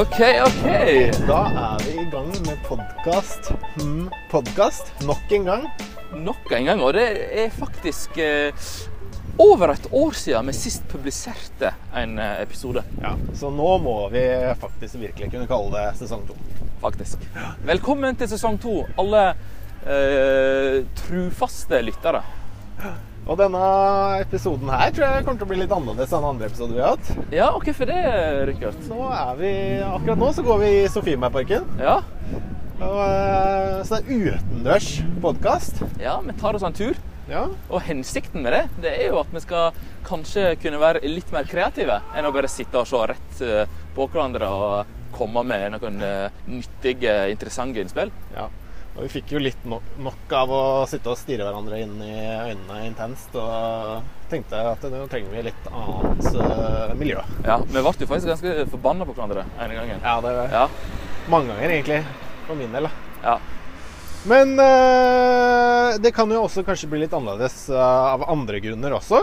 OK, OK. Da er vi i gang med podkast. Hmm, podkast. Nok en gang. Nok en gang. Og det er faktisk eh, over et år siden vi sist publiserte en eh, episode. Ja, Så nå må vi faktisk virkelig kunne kalle det sesong to. Faktisk. Velkommen til sesong to, alle eh, trufaste lyttere. Og denne episoden her tror jeg kommer til å bli litt annerledes enn andre episoder vi har hatt. Ja, og hvorfor det, Rikard? Nå er vi, Akkurat nå så går vi i Sofiemarparken. Ja. Og, eh, så det er utendørs podkast. ja, vi tar oss en tur. Ja. Og hensikten med det, det er jo at vi skal kanskje kunne være litt mer kreative enn å bare sitte og se rett eh, på hverandre og komme med noen eh, nyttige, interessante innspill. ja. Og vi fikk jo litt nok av å sitte og stirre hverandre inn i øynene intenst. Og tenkte at nå trenger vi litt annet eh, miljø. Ja, Vi ble jo faktisk ganske forbanna på hverandre en gangen. Ja, det er Ja, mange ganger egentlig. For min del, da. ja. Men eh, det kan jo også kanskje bli litt annerledes eh, av andre grunner også.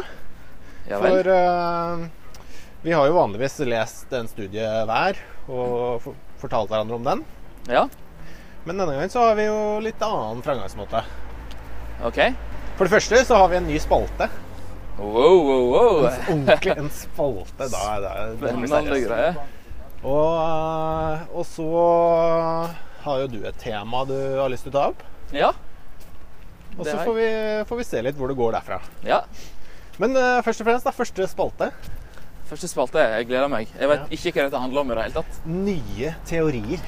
ja. For eh, vi har jo vanligvis lest en studie hver og fortalt hverandre om den. Ja, Men denne gangen så har vi jo litt annen framgangsmåte. OK. For det første så har vi en ny spalte. Wow, wow, wow. Ordentlig en spalte. Da, da, da Spennende greie. Og, eh, og så har jo du et tema du har lyst til å ta opp. Ja. Og så får vi, får vi se litt hvor det går derfra. ja. Men uh, først og fremst, da, første spalte. Første spalte. Jeg gleder meg. Jeg vet ikke hva dette handler om i det hele tatt. Nye teorier.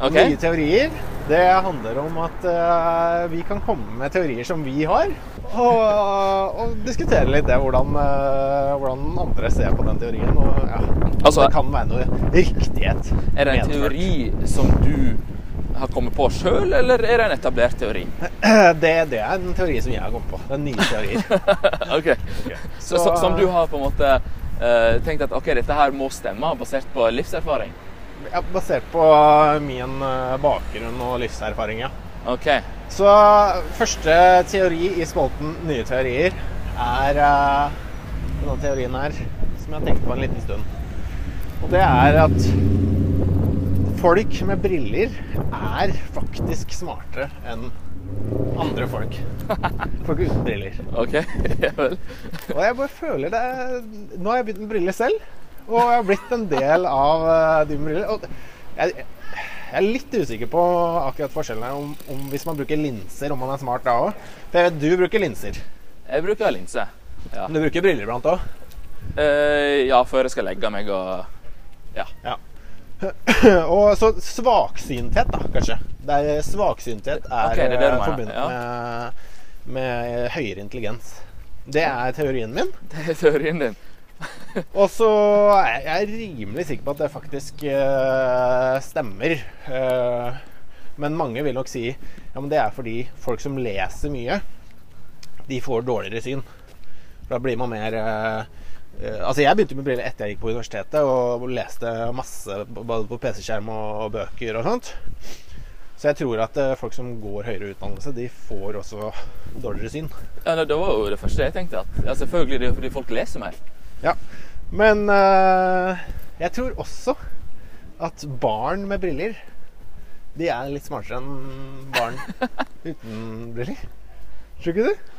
OK? Nye teorier. Det handler om at uh, vi kan komme med teorier som vi har, og, og diskutere litt det, hvordan, uh, hvordan andre ser på den teorien. Og ja, Altså- det kan være noe riktighet. Er det en medført. teori som du har kommet på sjøl, eller er det en etablert teori? Det, det er en teori som jeg har kommet på. Det er nye teorier. OK. Så, så, som du har på en måte uh, tenkt at OK, dette her må stemme, basert på livserfaring? Ja, basert på min eh, bakgrunn og livserfaring, ja. OK. Så første teori i spalten Nye teorier er uh, denne teorien her, som jeg har tenkt på en liten stund. Og det er at folk med briller er faktisk smartere enn andre folk. Folk uten briller. OK. Ja vel. Og jeg bare føler det Nå har jeg begynt med briller selv, og jeg har blitt en del av eh, de briller. Og jeg, er litt usikker på akkurat forskjellen her, om, om hvis man bruker linser, om man er smart da òg. For jeg vet du bruker linser. Jeg bruker linse. Ja. Men du bruker briller iblant òg. Uh, ja, før jeg skal legge meg og Ja. Ja. og så svaksynthet, da, kanskje. Det er, svaksynthet er, okay, det er eh, forbundet ja. med, med høyere intelligens. Det er teorien min. Det er teorien din. Og så er jeg rimelig sikker på at det faktisk uh, stemmer. Uh, men mange vil nok si ja, men det er fordi folk som leser mye, de får dårligere syn. For da blir man mer uh, Altså Jeg begynte med briller etter jeg gikk på universitetet og leste masse både på PC-skjerm og bøker og sånt. Så jeg tror at folk som går høyere utdannelse, de får også dårligere syn. Ja, det var jo det første jeg tenkte. At, ja, selvfølgelig det er fordi folk leser mer. Ja, men uh, jeg tror også at barn med briller De er litt smartere enn barn uten briller. Tror ikke du?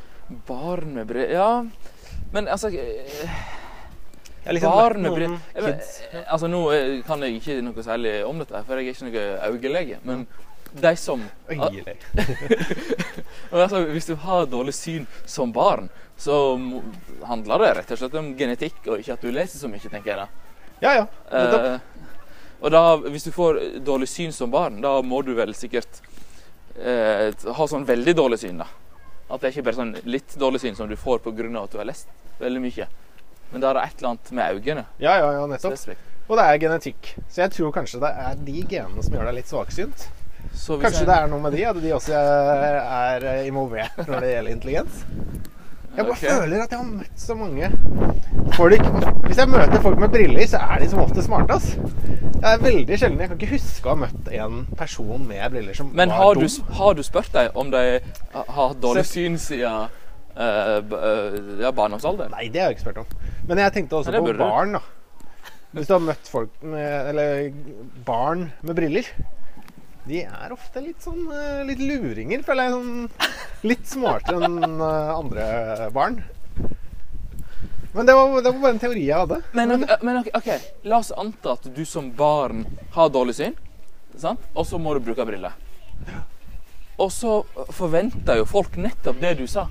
Barn med briller Ja, men altså eh, liksom Barn med briller kids. Altså, nå eh, kan jeg ikke noe særlig om dette, for jeg er ikke noe øyelege. Men de som Øyeleg. Altså, Hvis du har dårlig syn som barn, så handler det rett og slett om genetikk, og ikke at du leser så mye, tenker jeg da. Ja, ja. Eh, og da, hvis du får dårlig syn som barn, da må du vel sikkert eh, ha sånn veldig dårlig syn, da. At det er ikke bare sånn litt dårlig syn som du får pga. at du har lest veldig mye. Men da er det et eller annet med øynene. Ja, ja, ja, nettopp. spesifikt. Og det er genetikk. Så jeg tror kanskje det er de genene som gjør deg litt svaksynt. Så hvis Kanskje jeg- det er noe med de, at de også er, er involvert når det gjelder intelligens. Jeg bare okay. føler at jeg har møtt så mange folk Hvis jeg møter folk med briller, så er de som ofte smarte. ass. Det er veldig sjelden. Jeg kan ikke huske å ha møtt en person med briller som Men var dum. Men har du spurt dem om de har hatt dårlig syn siden uh, eh, ja, barndomsalder? Nei, det har jeg ikke spurt om. Men jeg tenkte også Nei, på barn. da Hvis du har møtt folk med Eller barn med briller. De er ofte litt sånn eh, litt luringer, føler jeg. Sånn, litt smartere enn eh, andre barn. Men det var, det var bare en teori jeg hadde. Men, ok- men okay, ok, la oss anta at du som barn har dårlig syn, sant? og så må du bruke briller. Og så forventer jo folk nettopp det du sa.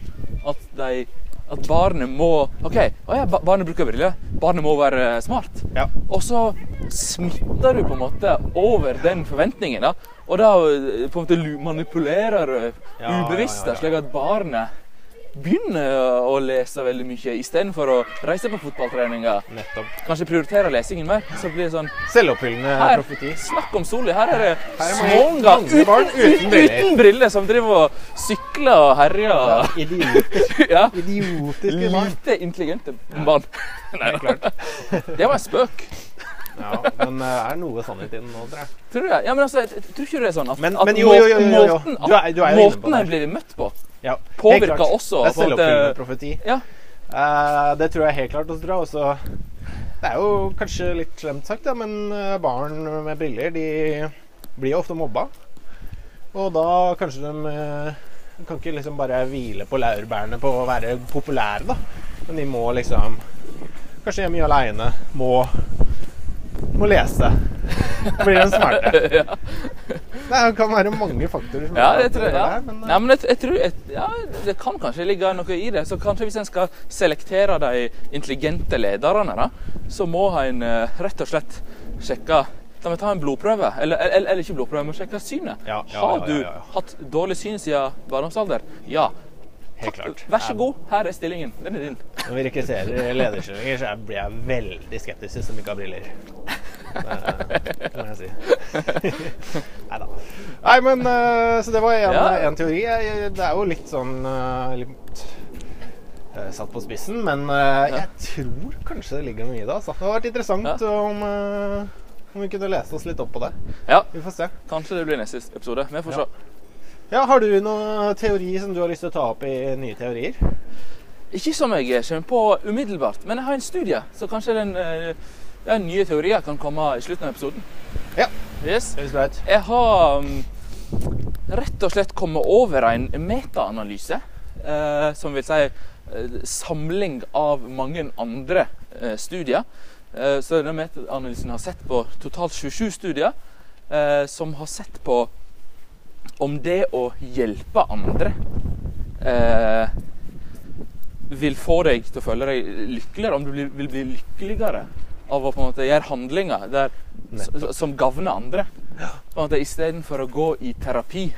At, de, at barnet må OK, å ja, barnet bruker briller. Barnet må være smart. Ja. Og så smitter du på en måte over den forventningen. da. Og da eh, på en måte manipulerer du ubevisst, ja. slik at barnet begynner å lese veldig mye istedenfor å reise på fotballtreninger. Nettopp. Kanskje prioritere lesingen mer. Så blir det sånn Selvoppfyllende Her, profeti. snakk om Soli. Her er det er småunger uten uten, uten briller som driver og sykler og herjer. Idiotiske Ja. Idiotiske barn. Lite intelligente barn. Nei, Klart. det var en spøk. Ja, men det er noe sannhet i den nå, tror jeg. Tror du det? Ja, men altså, jeg, tror ikke det er sånn at, Men- men jo, jo, jo, jo, måten, Du er- du er måten jeg blir møtt på, Ja, Påvirker også Det er selvoppfyllende profeti. Ja. Uh, det tror jeg helt klart. Og tror også Det er jo kanskje litt slemt sagt, ja, men eh, barn med briller de blir jo ofte mobba. Og da kanskje de eh, kan ikke liksom bare hvile på laurbærene på å være populære, da. Men de må liksom Kanskje mye aleine. Må, må lese. Blir den smarte. ja. Det kan være mange faktorer som Ja, jeg tror, det ja. er, men, ja, men jeg, jeg tror jeg, ja, Det kan kanskje ligge noe i det. Så kanskje hvis en skal selektere de intelligente lederne, da, så må en eh, rett og slett sjekke La meg ta en blodprøve. Eller, eller, eller ikke blodprøve, men sjekke synet. Ja, ja, Har du hatt dårlig syn siden barndomsalder? Ja. Helt klart. Vær så god, her er stillingen. Den er din. Når vi rekrutterer lederstillinger, så blir jeg veldig skeptisk hvis som ikke har briller. Det må jeg si. Nei da. Nei, men eh, Så det var en, Ja. teori. Det er jo litt sånn eh, litt eh, satt på spissen, men jeg tror kanskje det ligger noe i det. Altså. Det hadde vært interessant Ja. om, om vi kunne lese oss litt opp på det. Ja, Vi får se. kanskje det blir neste episode. Vi får Ja. se. Ja, Har du noen teori som du har lyst til å ta opp i nye teorier? Ikke som jeg kommer på umiddelbart, men jeg har en studie, så kanskje den den nye teorier kan komme i slutten av episoden. Ja. Yes. Jeg har um, rett og slett kommet over en metaanalyse, eh, som vil si eh, samling av mange andre eh, studier. Eh, så denne metaanalysen har sett på totalt 27 studier, eh, som har sett på om det å hjelpe andre eh, vil få deg til å føle deg lykkeligere, om du blir, vil bli lykkeligere av å på en måte gjøre handlinger der, som gagner andre. På en måte Istedenfor å gå i terapi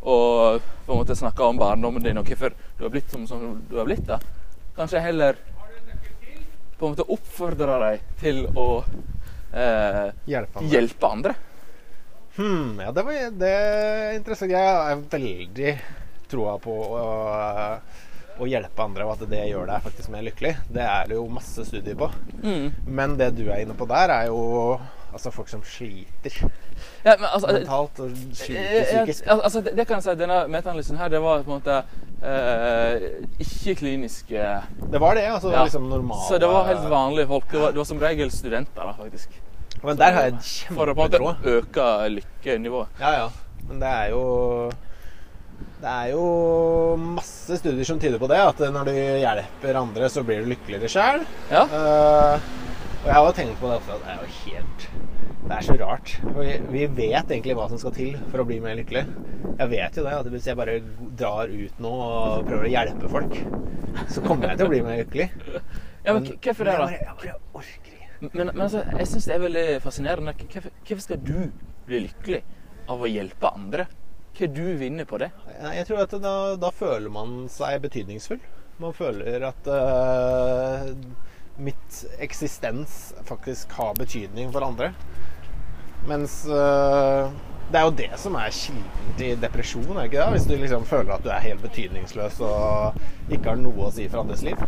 og på en måte snakke om barndommen din og hvorfor du har blitt som, som du har blitt. da. Kanskje heller på en måte oppfordre deg til å eh, Hjelpe andre. hjelpe andre. Hmm, ja, det, var, det er interessant. Jeg er veldig troa på å, å hjelpe andre, og at det gjør deg faktisk mer lykkelig. Det er det jo masse studier på. Mm. Men det du er inne på der, er jo altså folk som sliter Ja, men altså, mentalt og sliter Eh, eh, psykisk. al- altså, det, det kan jeg si, Denne metaanalysen her, det var på en måte eh, ikke kliniske Det var det, altså. Ja. Liksom normale Så det var helt vanlige folk. Det var, det var som regel studenter, da, faktisk. Men der har jeg en For å kjempetråd. øke lykkenivået. Ja, ja. Men det er jo Det er jo masse studier som tyder på det. At når du hjelper andre, så blir du lykkeligere sjøl. Ja. og jeg har jo tenkt på det ofte at det er jo helt Det er så rart. Vi, vi vet egentlig hva som skal til for å bli mer lykkelig. Jeg vet jo det. at Hvis jeg bare drar ut nå og prøver å hjelpe folk, så kommer jeg til å bli mer lykkelig. ja, men men hvorfor det, jeg da? bare, jeg bare orker ikke. Men, men altså, jeg syns det er veldig fascinerende. Hvorfor, skal du bli lykkelig av å hjelpe andre? Hva er du vinner på det? Jeg tror at da, da føler man seg betydningsfull. Man føler at uh, mitt eksistens faktisk har betydning for andre. Mens eh, det er jo det som er kilden til depresjon, er det ikke det? Hvis du liksom føler at du er helt betydningsløs og ikke har noe å si for andres liv.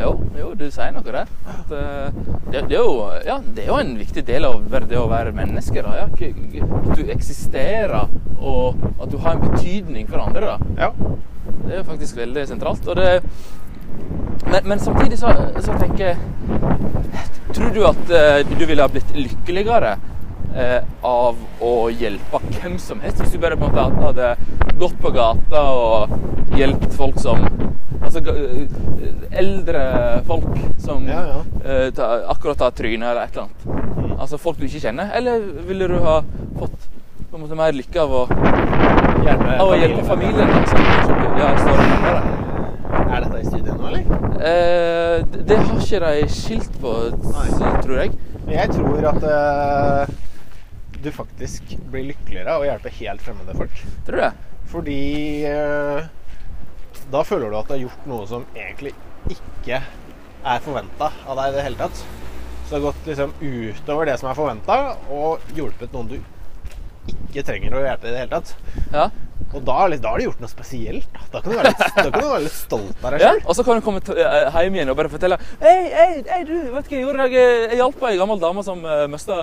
Jo, jo du sier noe der. At, eh, det, det, er jo, ja, det er jo en viktig del av det å være menneske. Da, ja. At du eksisterer, og at du har en betydning for andre. Da. Ja. Det er jo faktisk veldig sentralt. Og det Men, men samtidig så, så tenker jeg Tror du at eh, du ville ha blitt lykkeligere eh, av å hjelpe hvem som helst? Hvis du bare på en måte hadde gått på gata og hjulpet folk som Altså eldre folk som Ja, ja. eh, ta, akkurat har trynet eller et eller annet. Mm. Altså folk du ikke kjenner. Eller ville du ha fått på en måte mer lykke av å, Hjelpe av å hjelpe familien? Liksom, ja. Er dette i studiet nå, eller? Eh, det- det har ikke de skilt på, Nei. tror jeg. Jeg tror at eh, du faktisk blir lykkeligere av å hjelpe helt fremmede folk. Tror du det? Fordi eh, da føler du at du har gjort noe som egentlig ikke er forventa av deg i det hele tatt. Så du har gått liksom utover det som er forventa, og hjulpet noen du ikke trenger å hjelpe i det hele tatt. Ja. Og da, da har du gjort noe spesielt. Da, da, kan, du være litt, da kan du være litt stolt av deg ja. Og så kan du komme eh, hjem igjen og bare fortelle Hei, hei, hei du, vet ikke, jeg gjorde? Jeg hjalp ei gammel dame som uh, mista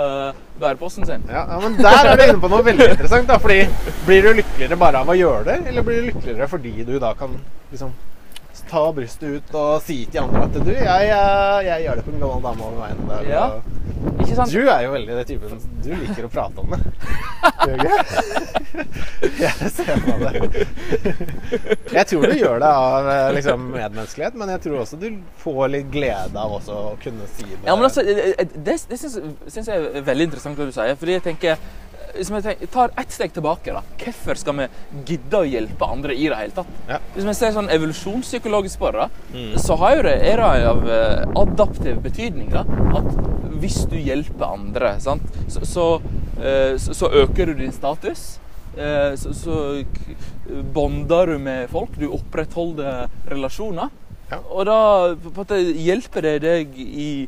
bæreposten sin. Ja, ja, men der er du inne på noe veldig interessant. da, fordi Blir du lykkeligere bare av å gjøre det, eller blir du lykkeligere fordi du da kan liksom ta brystet ut og si til andre at du, jeg, jeg, jeg på en gammel dame over veien der. Ja. Ikke sant? Du er jo veldig den typen Du liker å prate om det. Gjør? Jeg ser på det. Jeg tror du gjør det av eh, liksom, medmenneskelighet, men jeg tror også du får litt glede av også å kunne si det. Ja, men altså, eh, eh, Det, det syns jeg er veldig interessant det du sier. fordi jeg tenker hvis vi tar ett steg tilbake, da. hvorfor skal vi gidde å hjelpe andre i det hele tatt? Ja. Hvis vi ser sånn evolusjonspsykologisk på det, Mm. så har jo det, er det av eh, adaptiv betydning. da, At hvis du hjelper andre, sant, så, så, eh, så, øker du din status. Eh, Så, så bonder du med folk. Du opprettholder relasjoner. Ja. Og da hjelper det deg i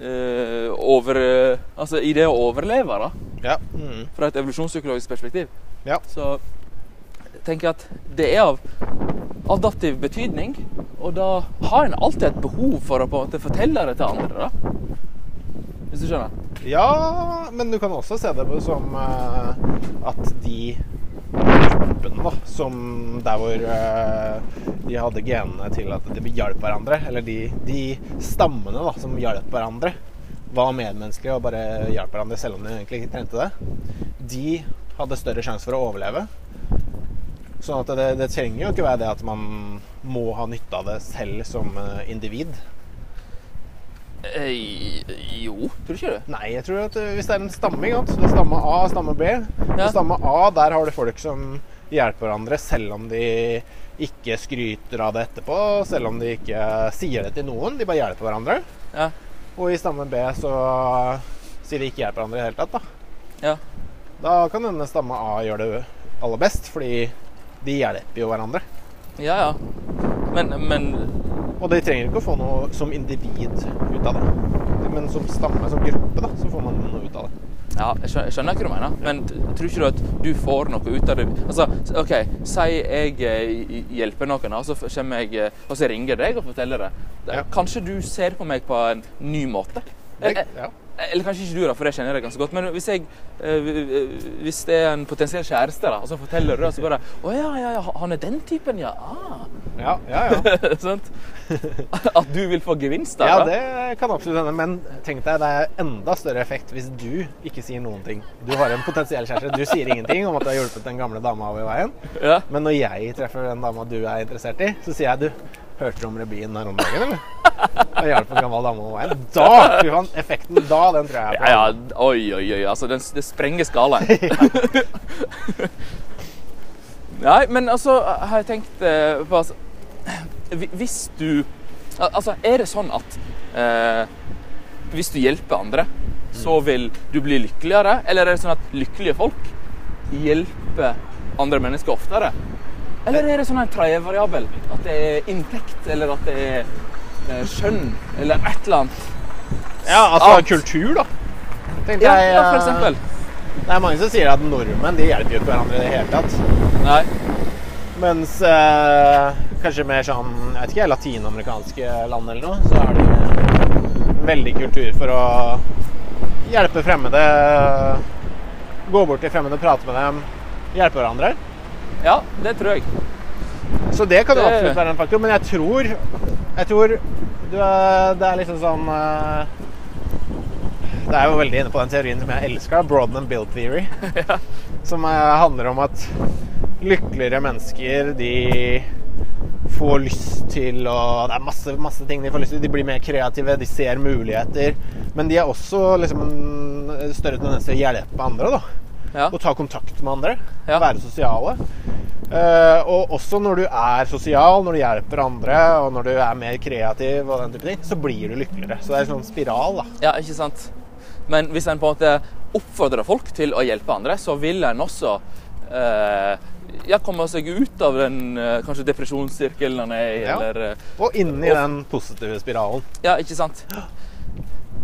over, altså i det å overleve, da, Ja. Mm. fra et evolusjonspsykologisk perspektiv. Ja. Så jeg tenker at det er av adaptiv betydning, og da har en alltid et behov for å på en måte fortelle det til andre. da. Hvis du skjønner? Ja, men du kan også se det på som uh, at de gruppene da, som der hvor uh, de hadde genene til at de hjalp hverandre, eller de, de stammene da, som hjalp hverandre, var medmenneskelige og bare hjalp hverandre selv om de egentlig ikke trengte det, de hadde større sjanse for å overleve. Sånn at det, det trenger jo ikke være det at man må ha nytte av det selv som eh, individ. Eh, jo, tror du ikke det? Nei, jeg tror at eh, hvis det er en stamme, så det er stamme A og stamme B. Ja. Stamme A der har du folk som hjelper hverandre selv om de ikke skryter av det etterpå, selv om de ikke sier det til noen. De bare hjelper hverandre. Ja. Og i stamme B så sier de ikke hjelper hverandre i det hele tatt. Da. Ja. da kan denne stamme A gjøre det aller best, fordi de hjelper jo hverandre. Ja, ja. Men, men Og de trenger ikke å få noe som individ ut av det. Men som stamme, som gruppe, da, så får man noe ut av det. Ja, jeg skjønner, jeg skjønner hva du mener, men tror ikke du at du får noe ut av det? Altså, OK, si jeg eh, hjelper noen, og så jeg eh, og så ringer jeg deg og forteller det. Ja. Kanskje du ser på meg på en ny måte? Jeg, Eh, ja. Eller kanskje ikke du, da, for jeg kjenner deg ganske godt. Men hvis, jeg, eh, hvis det er en potensiell kjæreste, da, og så forteller du det, så bare Å ja, ja, ja, han er den typen, ja. Ah. Ja, ja, ja. Sant? At du vil få gevinst av Ja, det? det kan absolutt hende. Men tenk deg, det er enda større effekt hvis du ikke sier noen ting. Du har en potensiell kjæreste. Du sier ingenting om at du har hjulpet den gamle dama over veien. Ja. Men når jeg treffer den dama du er interessert i, så sier jeg du Hørte du om Rebien her om dagen, eller? Det hjalp en gammel dame over veien. Da! fy faen, effekten da, den tror jeg er Ja, ja, oi, oi, oi. Altså, den, det sprenger skalaen. Nei, men altså, har jeg tenkt eh, på altså, Hvis du Altså, er det sånn at eh, hvis du hjelper andre, så vil du bli lykkeligere? Eller er det sånn at lykkelige folk hjelper andre mennesker oftere? Eller er det sånn en tredje variabel? At det er inntekt, eller at det er eh, skjønn, eller et eller annet? Ja, altså Alt. kultur, da. Tenkte Ja, jeg, ja, for eh, eksempel. Det er mange som sier at nordmenn de hjelper jo ikke hverandre i det hele tatt. Nei. Mens eh, kanskje mer sånn jeg vet ikke, latinamerikanske land eller noe, så er det veldig kultur for å hjelpe fremmede. Gå bort til fremmede, prate med dem, hjelpe hverandre. Ja, det tror jeg. Så det kan jo Det- absolutt være en faktor, men jeg tror Jeg tror du er, det er liksom sånn eh, Det er jo veldig inne på den teorien som jeg elsker, Broaden and Build Theory. Som eh, handler om at lykkeligere mennesker, de får lyst til å Det er masse, masse ting de får lyst til. De blir mer kreative, de ser muligheter. Men de er også liksom en større tendens til å hjelpe andre, da. Ja. Og ta kontakt med andre. Ja. Være sosiale. Uh, og også når du er sosial, når du hjelper andre, og når du er mer kreativ, og den type ting, så blir du lykkeligere. Så det er en sånn spiral, da. Ja, ikke sant? Men hvis en på en måte oppfordrer folk til å hjelpe andre, så vil en også uh, ja, komme seg ut av den eh, kanskje depresjonssirkelen han er i, Ja. eller Og inn i Og- den positive spiralen. Ja, ikke sant?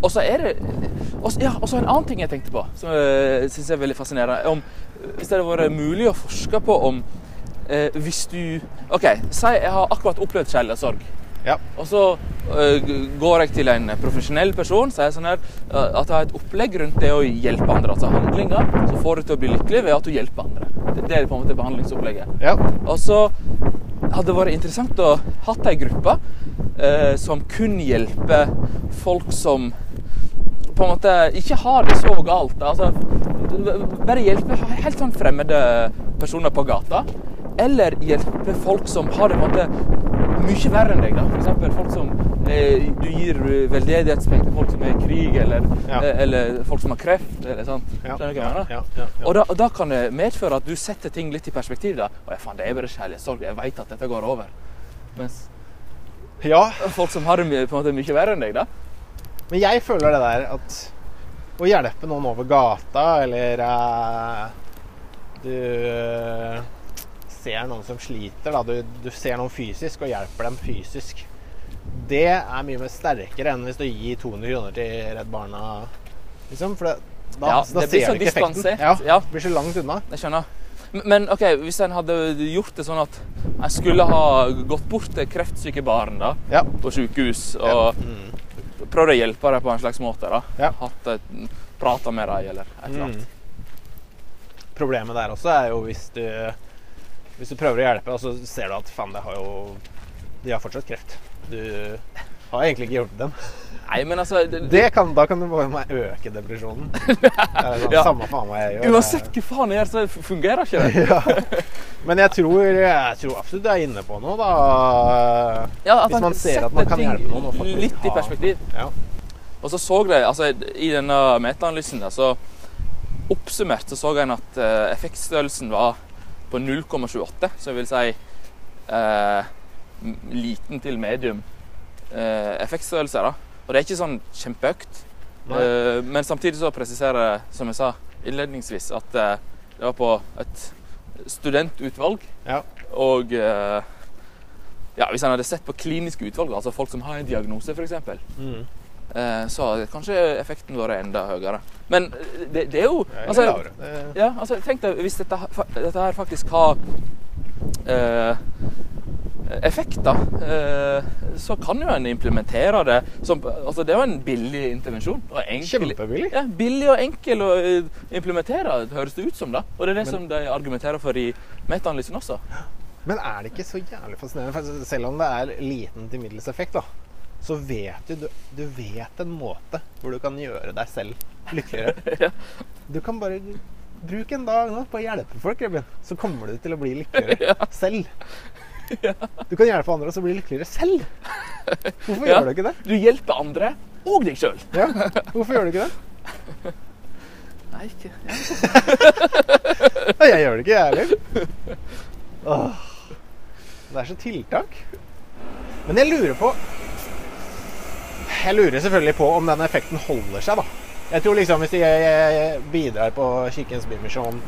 Og så er det også, ja, og så en annen ting jeg tenkte på, som jeg syns er veldig fascinerende. Om, hvis det hadde vært mulig å forske på om eh, Hvis du OK, si jeg har akkurat opplevd kjærlighetssorg. Ja. Og så uh, går jeg til en profesjonell person sier sånn her, uh, at jeg har et opplegg rundt det å hjelpe andre. Altså handlinger som får deg til å bli lykkelig ved at du hjelper andre. Det, det er på en måte behandlingsopplegget. Ja. Og så hadde det vært interessant å hatt ei gruppe uh, som kun hjelper folk som på en måte ikke ha det så galt. Altså, bare hjelpe helt sånn fremmede personer på gata. Eller hjelpe folk som har det på en måte mye verre enn deg. da. Eksempel folk som eh, du gir veldedighetspenger til folk som er i krig, eller, Ja. eh, eller folk som har kreft. eller sånt. Skjønner du hva jeg mener? ja, ja. Og da, og da kan det medføre at du setter ting litt i perspektiv. da. Og ja, faen, det er bare kjærlighetssorg. Jeg vet at dette går over. Mens ja, folk som har det mye, på en måte mye verre enn deg, da. Men jeg føler det der at å hjelpe noen over gata, eller uh, du uh, ser noen som sliter, da. Du, du ser noen fysisk og hjelper dem fysisk. Det er mye mer sterkere enn hvis du gir 200 kroner til Redd Barna, liksom. For det, da, Ja, da det ser du ikke effekten. Ja, ja. det blir så langt unna. Jeg skjønner. Men- ok, hvis en hadde gjort det sånn at jeg skulle ha gått bort til kreftsyke barn da, Ja. på sykehus Ja. Mm. Prøvd å hjelpe dem på en slags måte, da. Ja. Hatt et, prata med dem eller et eller annet. Mm. Problemet der også er jo hvis du Hvis du prøver å hjelpe, og så ser du at faen, det har jo De har fortsatt kreft. Du har egentlig ikke hjulpet dem. Nei, men altså det, kan, da kan du bare meg øke depresjonen. Det sånn, Ja. Samme faen hva jeg gjør. Uansett hva faen jeg gjør, så fungerer ikke det. ja. Men jeg tror, jeg tror absolutt du er inne på noe, da. Ja, Hvis man ser at man kan hjelpe noen og faktisk Litt i perspektiv. Ja. Og så så jeg, altså i denne metaanalysen der, så oppsummert så så jeg at uh, effektstørrelsen var på 0,28, så jeg vil si uh, liten til medium uh, effektstørrelse. da. Og det er ikke sånn kjempeøkt. Eh, men samtidig så presiserer jeg, som jeg sa innledningsvis, at uh, det var på et studentutvalg. Ja. Og uh, ja, hvis en hadde sett på kliniske utvalg, altså folk som har en diagnose f.eks., Mm. så hadde kanskje effekten vært enda høyere. Men det, det er jo altså, ja, altså, tenk deg hvis dette, dette her faktisk har effekt, da, eh, så kan jo en implementere det som Altså, det er jo en billig intervensjon. Enkel, Kjempebillig. ja, billig og enkel å eh, implementere, høres det ut som. da. Og det er det Men- som de argumenterer for i metaanalysen også. Men er det ikke så jævlig fascinerende? For selv om det er liten til middels effekt, da, så vet du, du Du vet en måte hvor du kan gjøre deg selv lykkeligere. Ja. Du kan bare Bruk en dag nå på å hjelpe folk, Ruben. Så kommer du til å bli lykkeligere selv. Du kan hjelpe andre og så bli lykkeligere selv. Hvorfor gjør du ikke det? Du hjelper andre og deg sjøl. Ja. Hvorfor gjør du ikke det? Nei, ikke Nei, jeg gjør det ikke, jeg heller. Åh. Det er så tiltak. Men jeg lurer på Jeg lurer selvfølgelig på om den effekten holder seg, da. Jeg tror liksom hvis jeg bidrar på Kirkens Bymisjon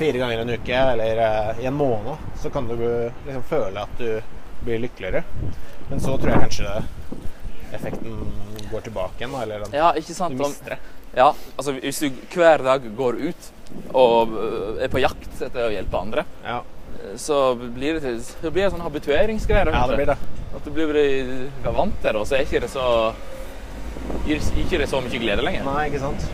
fire ganger en uke, eller eh, i en måned, så kan du liksom føle at du blir lykkeligere. Men så tror jeg kanskje effekten går tilbake igjen, eller den, Ja, ikke sant? du mister det. Ja, altså Hvis du hver dag går ut og øh, er på jakt etter å hjelpe andre, Ja, så blir det, så blir det sånn habitueringsgreier. ja det blir det. At du blir vant til det, og så er ikke det så gir ikke det så mye glede lenger. Nei, ikke sant?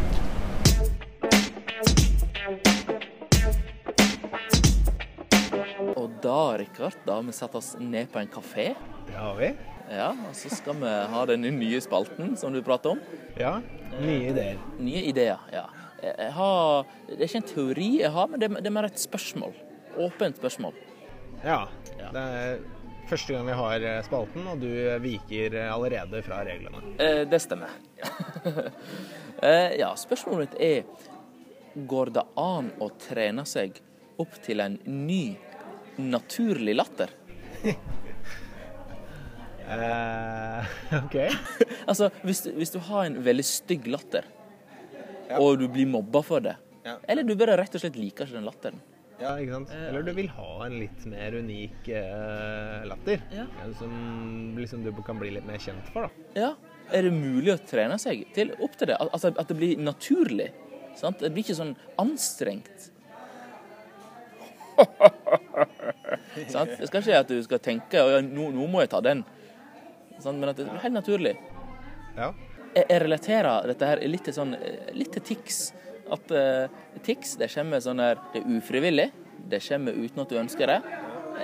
Og Da, Rikard, da har vi satt oss ned på en kafé. Det har vi. Ja, og så skal vi ha den nye spalten som du prater om. Ja. Nye ideer. Nye ideer, ja. Jeg har, det er ikke en teori jeg har, men det, det er mer et spørsmål. Åpent spørsmål. Ja. Ja. Det er første gang vi har eh, spalten, og du viker eh, allerede fra reglene. Eh, det stemmer. eh, ja, spørsmålet mitt er Går det an å trene seg opp til en ny, naturlig latter? Eh, OK. Altså, hvis, du- hvis du har en veldig stygg latter, og du blir mobba for det, Ja. eller du bare rett og slett liker ikke den latteren Ja, ikke sant? Eller du vil ha en litt mer unik eh, latter. Ja. Som liksom du kan bli litt mer kjent for, da. Ja, er det mulig å trene seg til, opp til det? Al- Altså at det blir naturlig? Sant? Det blir ikke sånn anstrengt. sant? Det skal ikke at du skal tenke «Å, ja, nå, nå må jeg ta den. Sant? Men at det blir helt naturlig. Ja. Jeg, jeg relaterer dette her litt til, sånn, eh, litt til tics. At uh, tics det kommer sånn her Det er ufrivillig. Det kommer uten at du ønsker det.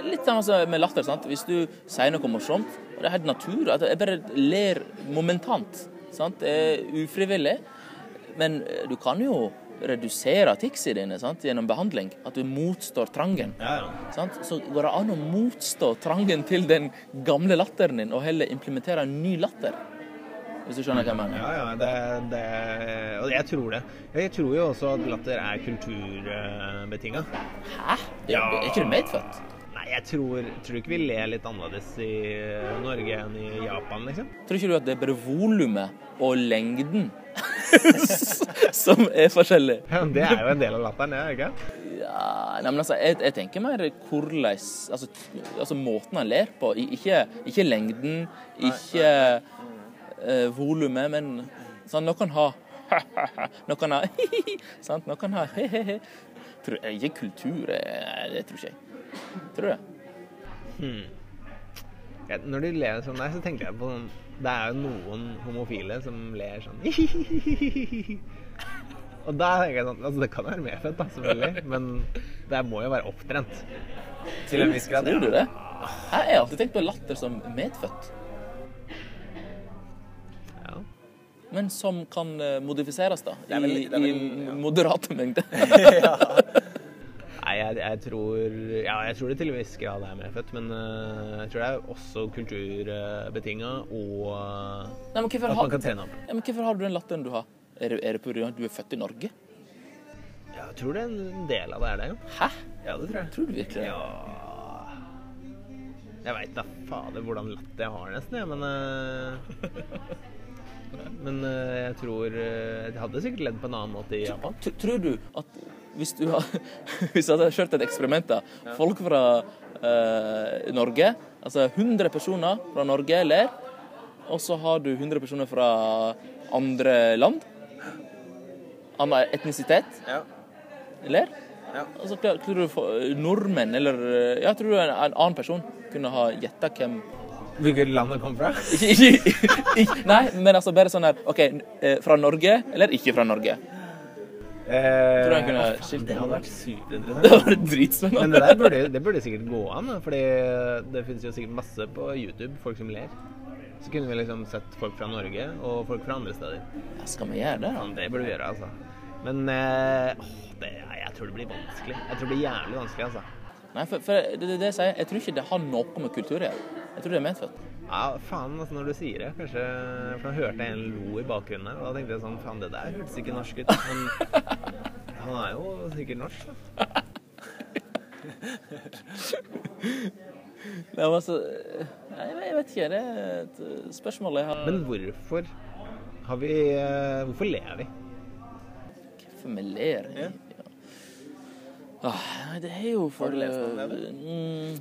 Litt sånn altså, med latter. sant? Hvis du sier noe morsomt, og det er helt natur at Jeg bare ler momentant. sant? Det er ufrivillig. Men eh, du kan jo redusere ticsene dine sant? gjennom behandling. At du motstår trangen. Ja, ja. Sant? Så går det an å motstå trangen til den gamle latteren din, og heller implementere en ny latter. Hvis du skjønner hva jeg mener? Ja, ja, det, det Og jeg tror det. Jeg tror jo også at latter er kulturbetinga. Hæ? Det, Ja. Er ikke det medfødt? Nei, jeg tror, tror ikke vi ler litt annerledes i Norge enn i Japan, liksom. Tror ikke du at det er bare volumet og lengden som er forskjellig? Ja, men det er jo en del av latteren, det, ikke Ja, nei, men altså, jeg, jeg tenker mer hvordan altså, altså måten han ler på. Ikke, ikke lengden, ikke uh, volumet, men sånn, noen har Noen har sant? Noen har he-he-he. Tror jeg Ikke kultur, eh, det tror ikke jeg. Tror du det? Ja, når du ler sånn der, så tenker jeg på sånn Det er jo noen homofile som ler sånn Og da tenker jeg sånn Altså, det kan være medfødt, da, selvfølgelig, men det må jo være opptrent. Til en viss grad. Tror du det? Jeg har alltid tenkt på latter som medfødt, men som kan eh, modifiseres, da. i, vel- vel- i ja. moderate mengder. Nei, jeg, jeg tror Ja, jeg tror det til en viss grad er medfødt, men uh, jeg tror det er også kulturbetinga og uh, Nei, at har, man kan trene opp. ja, men hvorfor har du den latteren du har? Er er det av at du er født i Norge? Ja, jeg tror det er en del av det er det, jo. Hæ? Ja, det tror jeg. Tror du virkelig? Ja Jeg veit da fader hvordan latter jeg har, nesten, jeg, men øh, Men øh, jeg tror øh, Jeg hadde sikkert ledd på en annen måte i Japan. Tr- Tror du at hvis du har Hvis du hadde kjørt et eksperiment, da Folk fra eh, Norge, altså 100 personer fra Norge ler, og så har du 100 personer fra andre land, annen etnisitet, Ja. ler. Ja. Altså, tror du nordmenn, eller eh, Ja, tror en, en annen person kunne ha gjetta hvem Hvilket land det kom fra? Nei, men altså bare sånn her OK, eh, fra Norge eller ikke fra Norge? Eh, Tror kunne skilt Det hadde vært superinteressant. Det var dritspennende. Men det der burde, det burde sikkert gå an, fordi det finnes jo sikkert masse på YouTube, folk som ler. Så kunne vi liksom sett folk fra Norge og folk fra andre steder. Ja, skal vi gjøre det, da? Det burde vi gjøre, altså. Men eh, det, jeg tror det blir vanskelig. Jeg tror det blir jævlig vanskelig, altså. Nei, for, for det, det, det jeg sier, jeg tror ikke det har noe med kultur å gjøre. Jeg tror det er medfødt. Ja, faen, altså, når du sier det. Kanskje For da hørte jeg en lo i bakgrunnen her, og da tenkte jeg sånn Faen, det der hørtes ikke norsk ut. Men han er jo sikkert norsk, da. Nei, men altså jeg vet ikke. Det er et spørsmål jeg har Men hvorfor har vi eh, Hvorfor ler vi? Hvorfor vi ler? Ja. Ah, det er jo for Har du lest om det, eh, mm,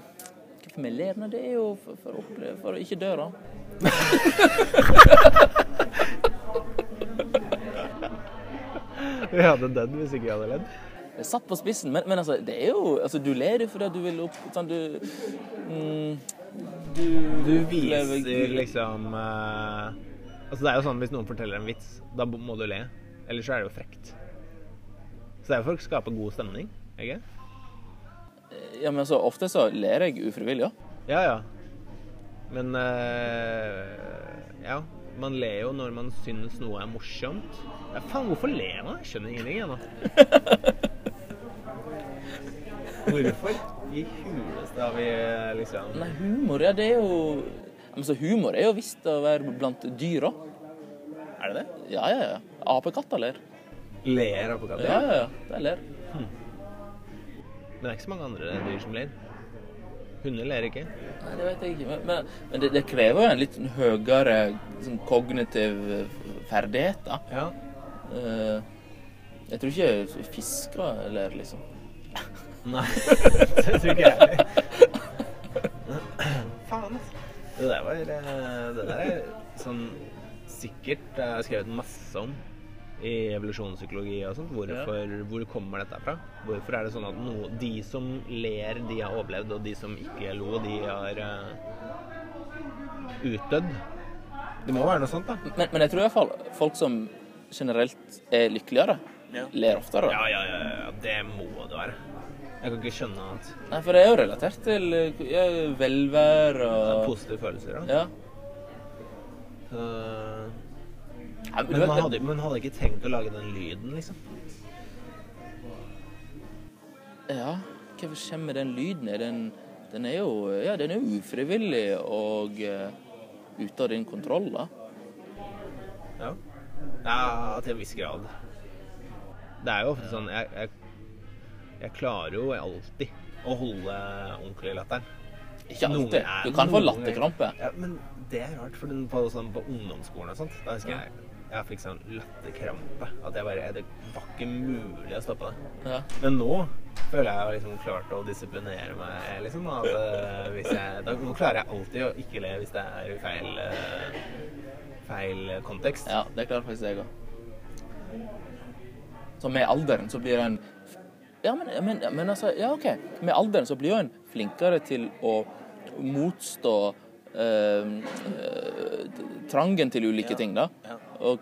Hvorfor vi ler? Det er jo for, for, å, oppleve, for å ikke dø, da. Vi hadde dødd hvis ikke vi hadde ledd. Satt på spissen, men, men altså, det er jo altså, Du ler jo fordi du vil opp sånn, Du mm, Du, Du viser liksom uh, Altså Det er jo sånn hvis noen forteller en vits, da må du le. Ellers så er det jo frekt. Så det er jo for å skape god stemning, ikke Ja, men så ofte så ler jeg ufrivillig, ja. Ja, ja. Men uh, Ja. Man ler jo når man syns noe er morsomt. Ja, faen, hvorfor ler man? Jeg skjønner ingenting, ennå. nå. Hvorfor i huleste har vi eh, liksom Nei, humor, ja, det er jo Men så humor er jo visst å være blant dyr òg. Er det det? Ja, ja, ja. Apekatter ler. Ler apekatter? Ja, ja, ja. De ler. Men det er ikke så mange andre dyr som ler. Hunder ler ikke. Nei, det vet jeg ikke. Men, men, men det, det krever jo en litt høyere sånn, kognitiv eh, ferdighet, da. Ja. Uh, jeg tror ikke fisker ler, liksom. Nei, det tror ikke jeg. Faen, altså. Det der var eh, Det der er sånn sikkert Det har jeg skrevet masse om i evolusjonspsykologi og sånt. Hvorfor, Hvor kommer dette fra? Hvorfor er det sånn at no, de som ler, de har overlevd, og de som ikke lo, de har uh, utdødd? Det må være noe sånt, da. Men, men jeg tror i hvert fall folk som generelt er lykkeligere, Ja. ler oftere. Ja, ja, ja, ja, det må det være. Jeg kan ikke skjønne annet. Nei, for det er jo relatert til eh, ja, velvære og positive følelser. Da. Ja. Så, Ja, men men, man hadde, man hadde ikke tenkt å lage den lyden, liksom. Ja, hva skjer med den lyden? Den, den er jo ja, den er ufrivillig og uh, ute av din kontroll, da. Ja. ja, til en viss grad. Det er jo ofte sånn Jeg, jeg, jeg klarer jo alltid å holde ordentlig latteren. Ikke alltid. er- Du kan få latterkrampe. Ja, men det er rart, for den, på, sånn, på ungdomsskolen og sånt, da husker jeg jeg fikk sånn latterkrampe. At jeg bare Det var ikke mulig å stoppe det. Ja. Men nå føler jeg har liksom klart å disiplinere meg, liksom. At uh, hvis jeg da, Nå klarer jeg alltid å ikke le hvis det er i feil, uh, feil kontekst. ja, det klarer faktisk jeg òg. Så med alderen så blir en ja men, men, men altså, ja OK. Med alderen så blir jo en flinkere til å motstå uh, trangen til ulike ting, da. Ja. Og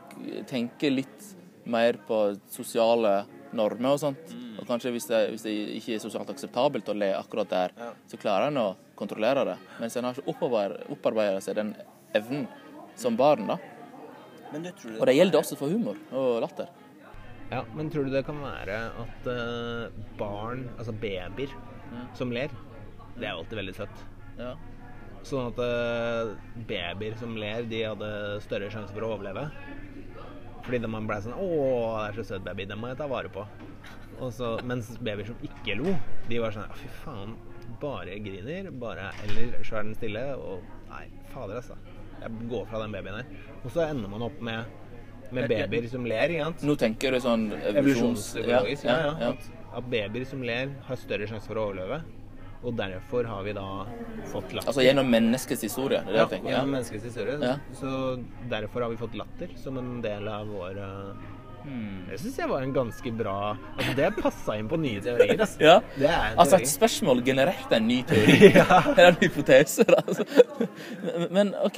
tenke litt mer på sosiale normer og sånt. Mm. Og kanskje hvis det, hvis det ikke er sosialt akseptabelt å le akkurat der, Ja. så klarer en å kontrollere det. Mens en har ikke opparbeida seg den evnen som barn, da. Men det tror Og det gjelder også for humor og latter. Ja, men tror du det kan være at eh, barn, altså babyer, som ler, det er alltid veldig søtt. Ja. Sånn at eh, babyer som ler, de hadde større sjanse for å overleve. Fordi de ble sånn 'Å, det er så søt baby, den må jeg ta vare på'. Og så, mens babyer som ikke lo, de var sånn fy faen, bare griner', bare Eller så er den stille, og Nei, fader, altså. Jeg går fra den babyen her. Og så ender man opp med, med babyer som ler, ikke sant? Nå tenker du sånn evolusjons... Evolusjonspsykologisk, ja, ja. ja. At, at babyer som ler, har større sjanse for å overleve. Og derfor har vi da fått latter. Altså gjennom menneskets historie. Det er det ja, jeg tenker. gjennom Ja. menneskets historie. Ja. Så derfor har vi fått latter som en del av vår uh, Hmm. Det syns jeg var en ganske bra Altså, det passa inn på nye teorier. Altså. Ja. Det er en Altså, et spørsmål genererte en ny teori. ja. Eller en hypotese. Altså. Men, OK.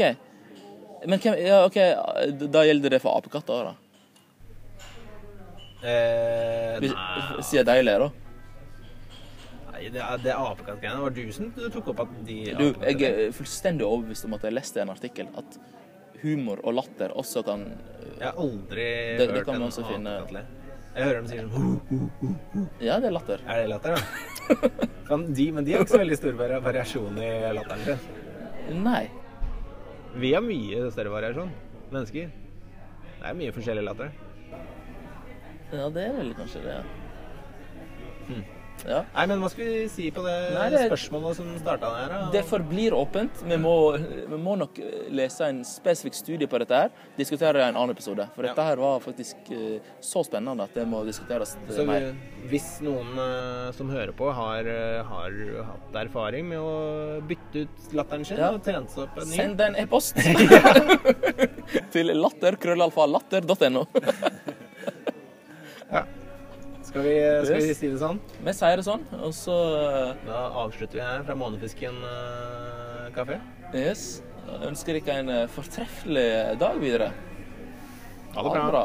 Men hvem, ja, ok, Da gjelder det for apekatter, da? Eh, nei, Siden de ler, da. Nei, det, det apekattgreiene. Det var du som tok opp at de Du, jeg er fullstendig overbevist om at jeg leste en artikkel at humor og latter også kan Jeg har aldri Det- det hørt kan en apekatt le. Jeg hører dem sier sånn. Ja, det er latter. Er det latter, da? Fan, de, men de har ikke så veldig stor vari- variasjon i latteren sin. Nei. Vi har mye større variasjon, mennesker. Det er mye forskjellig latter. Ja, det er vel kanskje det. Ja. Hmm. Ja. Nei, men hva skal vi si på det, Nei, det- spørsmålet som starta der? Og... Det forblir åpent. Vi må, vi må nok lese en spesifikk studie på dette her. Diskutere det i en annen episode. For dette Ja. her var faktisk eh, så spennende at det må diskuteres eh, Så mer. hvis noen eh, som hører på, har, eh, har hatt erfaring med å bytte ut latteren sin Ja. og trent seg opp en ny Send en e-post til latter, krøllalfa, latter.no. ja. Skal, vi, skal vi si det sånn? Vi sier det sånn, og så eh, Da avslutter vi her fra Månefisken eh, kafé. yes. Jeg ønsker dere en eh, fortreffelig dag videre. Ha det bra. bra.